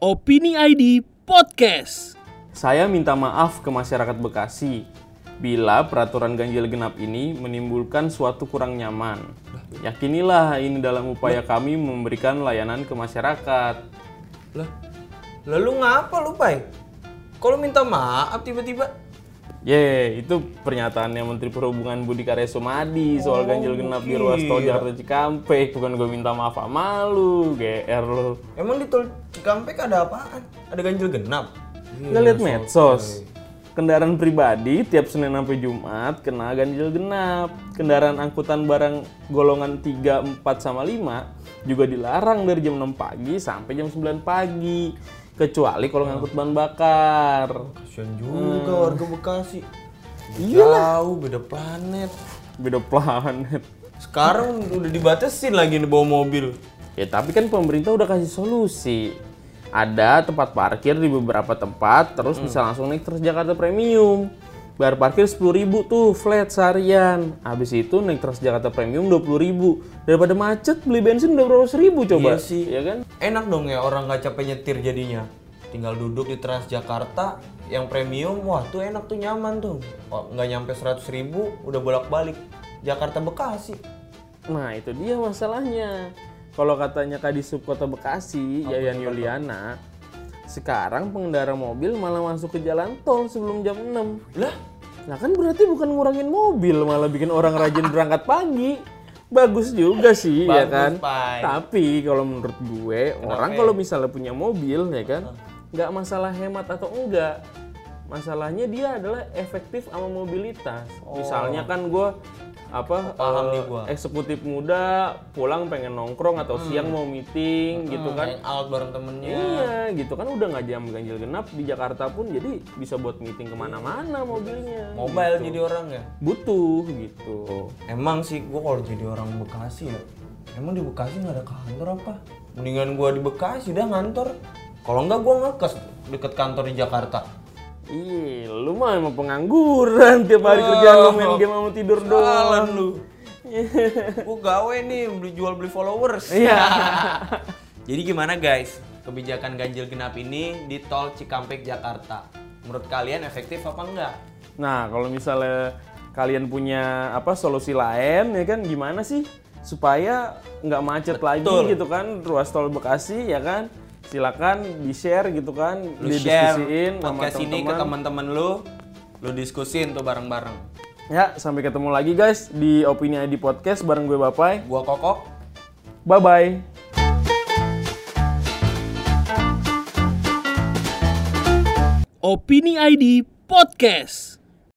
Opini ID Podcast. Saya minta maaf ke masyarakat Bekasi bila peraturan ganjil genap ini menimbulkan suatu kurang nyaman. Yakinilah ini dalam upaya kami memberikan layanan ke masyarakat. Lah, lalu ngapa lu, Pai? Kalau minta maaf tiba-tiba? Ye, itu pernyataannya Menteri Perhubungan Budi Karya Sumadi soal ganjil genap di ruas tol Jakarta Cikampek. Bukan gue minta maaf sama lu, GR lu. Emang di tol Cikampek ada apaan? Ada ganjil genap? Nggak lihat medsos. Kendaraan pribadi tiap Senin sampai Jumat kena ganjil genap. Kendaraan angkutan barang golongan 3, 4 sama 5 juga dilarang dari jam 6 pagi sampai jam 9 pagi. Kecuali kalau ngangkut bahan bakar. Kasian juga warga Bekasi. Jauh, beda planet. Beda planet. Sekarang udah dibatasin lagi nih bawa mobil. Ya tapi kan pemerintah udah kasih solusi. Ada tempat parkir di beberapa tempat, terus bisa langsung naik Transjakarta Premium. Bayar parkir 10.000 tuh flat seharian. Habis itu naik Transjakarta Premium 20.000. Daripada macet beli bensin udah berapa seribu coba. Iya sih. Ya kan? Enak dong ya orang nggak capek nyetir jadinya. Tinggal duduk di Transjakarta yang premium, wah tuh enak tuh nyaman tuh. Nggak nyampe 100 ribu, udah bolak-balik. Jakarta Bekasi. Nah itu dia masalahnya. Kalau katanya Kadisub Kota Bekasi, Yayan Yuliana, sekarang pengendara mobil malah masuk ke jalan tol sebelum jam 6. Lah, Nah kan berarti bukan ngurangin mobil, malah bikin orang rajin berangkat pagi. Bagus juga sih, ya Bagus, kan? Pai. Tapi kalau menurut gue, orang kalau misalnya punya mobil, ya kan, nggak masalah hemat atau enggak. Masalahnya dia adalah efektif sama mobilitas. Misalnya kan gue apa. Paham nih gua. eksekutif muda pulang pengen nongkrong atau siang mau meeting gitu kan out bareng temennya. Iya gitu kan udah nggak jam ganjil genap di Jakarta pun jadi bisa buat meeting ke mana-mana mobilnya. Mobile jadi orang ya. Butuh gitu. Emang sih gua kalau jadi orang Bekasi ya. Emang di Bekasi nggak ada kantor apa? Mendingan gua di Bekasi dah ngantor. Kalau nggak gua ngekes deket kantor di Jakarta. Ih, lu mah emang pengangguran tiap hari kerjaan lu main game sama tidur doang. lu. gua gawe nih beli jual beli followers. Iya. Jadi gimana guys? Kebijakan ganjil genap ini di tol Cikampek Jakarta. Menurut kalian efektif apa enggak? Nah, kalau misalnya kalian punya apa solusi lain ya kan gimana sih supaya nggak macet lagi gitu kan ruas tol Bekasi ya kan? Silakan di-share gitu kan, Lu share didiskusiin sama podcast ini ke teman-teman. lu. Lu diskusin tuh bareng-bareng. Ya, sampai ketemu lagi guys di Opini ID Podcast bareng gue Bapai. Gua Kokok. Bye-bye. Opini ID Podcast.